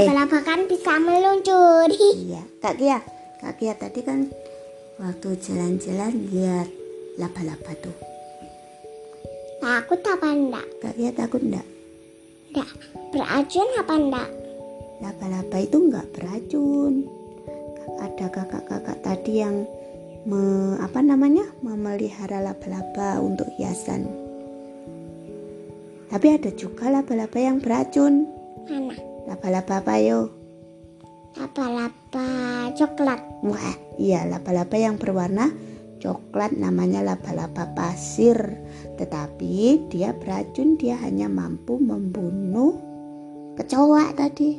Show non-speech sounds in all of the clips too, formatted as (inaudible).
Laba-laba kan bisa meluncur. (laughs) Iya, Kak Kia. Kak Kia tadi kan waktu jalan-jalan lihat laba-laba tuh. Takut apa enggak? Kak Kia takut enggak? Enggak. Beracun apa enggak? Laba-laba itu enggak beracun. Ada kakak-kakak tadi yang me, apa namanya memelihara laba-laba untuk hiasan. Tapi ada juga laba-laba yang beracun. Mana? Laba-laba apa yo? Laba-laba coklat. Wah, iya laba-laba yang berwarna coklat namanya laba-laba pasir. Tetapi dia beracun, dia hanya mampu membunuh kecoa tadi.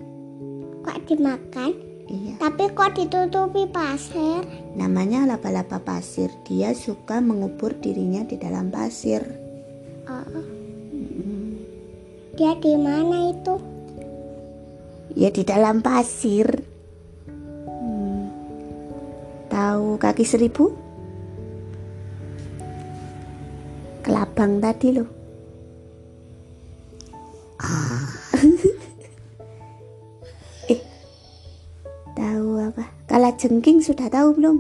Kok dimakan? Iya, Tapi kok ditutupi pasir? namanya laba-laba pasir. Dia suka mengubur dirinya di dalam pasir. Oh. Dia di mana itu? Ya di dalam pasir. Hmm. Tahu kaki seribu? Kelabang tadi loh. Ah. (laughs) eh, tahu apa? Kala jengking sudah tahu belum?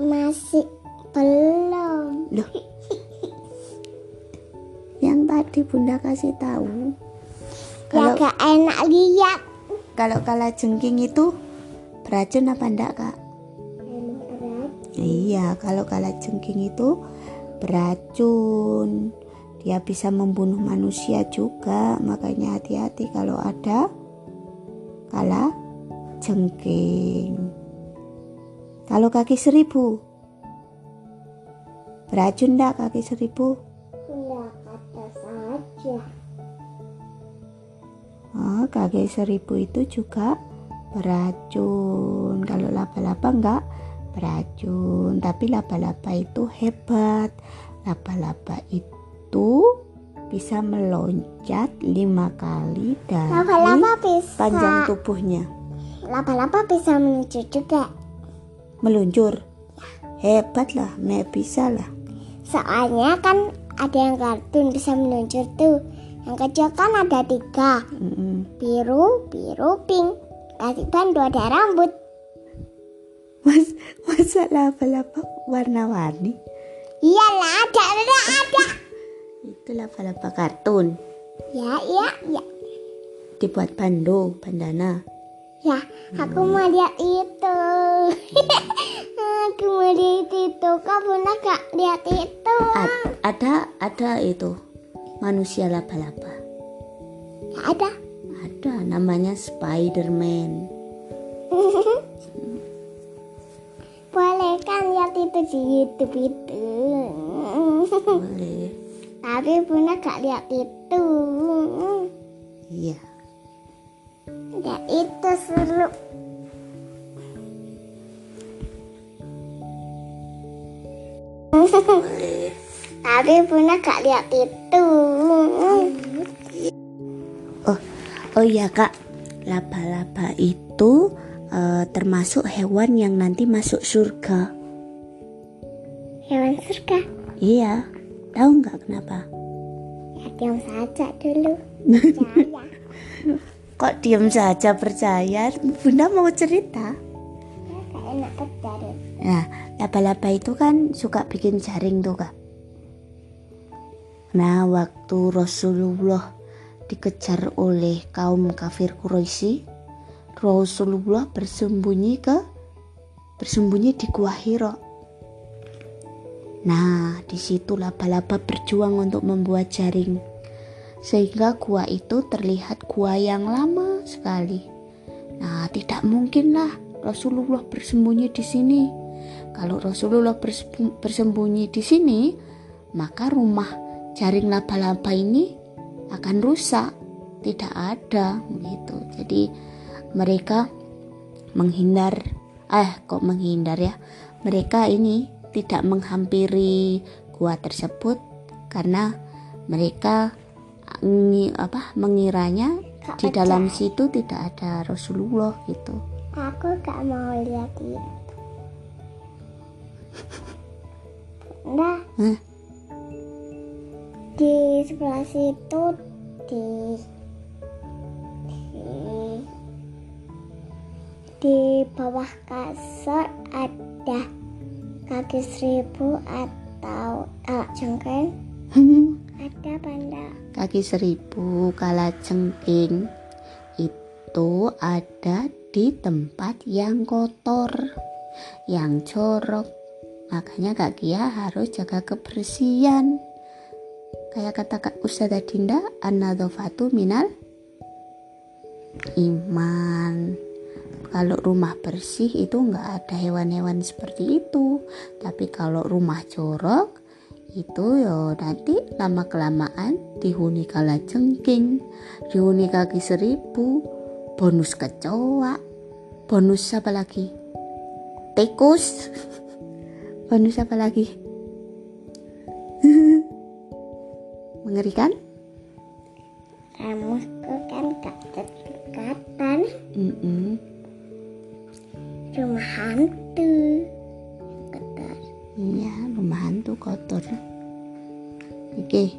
Masih belum. Loh. (laughs) Yang tadi Bunda kasih tahu. Enak lihat. kalau kala jengking itu beracun apa enggak, Kak? Iya, kalau kalajengking itu beracun. Dia bisa membunuh manusia juga, makanya hati-hati kalau ada kala jengking. Kalau kaki seribu, beracun enggak kaki seribu? Enggak kata saja. Kaki seribu itu juga beracun. Kalau laba-laba enggak beracun, tapi laba-laba itu hebat. Laba-laba itu bisa meloncat lima kali dari Laba-laba bisa. panjang tubuhnya. Laba-laba bisa meluncur juga. Meluncur. Hebat lah, Nek bisa lah. Soalnya kan ada yang kartun bisa meluncur tuh. Yang kecil kan ada tiga. Mm-mm. Biru, biru, pink. Kasih bandu ada rambut. Mas, masa laba-laba warna-warni? Iyalah ada, ada, ada. Itu laba-laba kartun. Ya, ya, ya. Dibuat bando, bandana. Ya, (laughs) aku mau lihat itu. aku mau lihat itu. Kau pernah gak lihat itu? A- ada ada itu manusia laba-laba. Ya, ada. Ada namanya Spiderman. (laughs) Boleh kan lihat itu di YouTube itu. Boleh. (laughs) Tapi pernah gak lihat itu. Iya. Ya itu seru. Boleh. (laughs) Tapi pernah gak lihat itu. Oh iya kak. Laba-laba itu eh, termasuk hewan yang nanti masuk surga. Hewan surga. Iya. Tahu nggak kenapa? Ya diam saja dulu. Percaya. (laughs) Kok diam saja percaya? Bunda mau cerita. Ya, enak percaya. Nah, laba-laba itu kan suka bikin jaring tuh kak. Nah, waktu Rasulullah dikejar oleh kaum kafir Quraisy, Rasulullah bersembunyi ke bersembunyi di gua Hira. Nah, di situ laba-laba berjuang untuk membuat jaring. Sehingga gua itu terlihat gua yang lama sekali. Nah, tidak mungkinlah Rasulullah bersembunyi di sini. Kalau Rasulullah bersembu- bersembunyi di sini, maka rumah jaring laba-laba ini akan rusak, tidak ada gitu. Jadi mereka menghindar, eh kok menghindar ya? Mereka ini tidak menghampiri gua tersebut karena mereka ngi- apa mengiranya Gak di dalam situ tidak ada Rasulullah gitu. Aku gak mau lihat itu. (laughs) Nah? Sebelah situ di di di bawah kasur ada kaki seribu atau kalak jengking. (laughs) Ada panda kaki seribu kala cengking itu ada di tempat yang kotor yang jorok. Makanya Kak Kia harus jaga kebersihan kayak kata Ustazah Dinda an-nadhafatu minal iman. Kalau rumah bersih itu nggak ada hewan-hewan seperti itu. Tapi kalau rumah jorok itu ya nanti lama kelamaan dihuni kala jengking dihuni kaki seribu bonus kecoa bonus apa lagi? Tikus. (laughs) Bonus apa lagi mengerikan kamuku kan gak dekatan Mm-mm. rumah hantu. Kotor. Iya, rumah hantu kotor. Oke,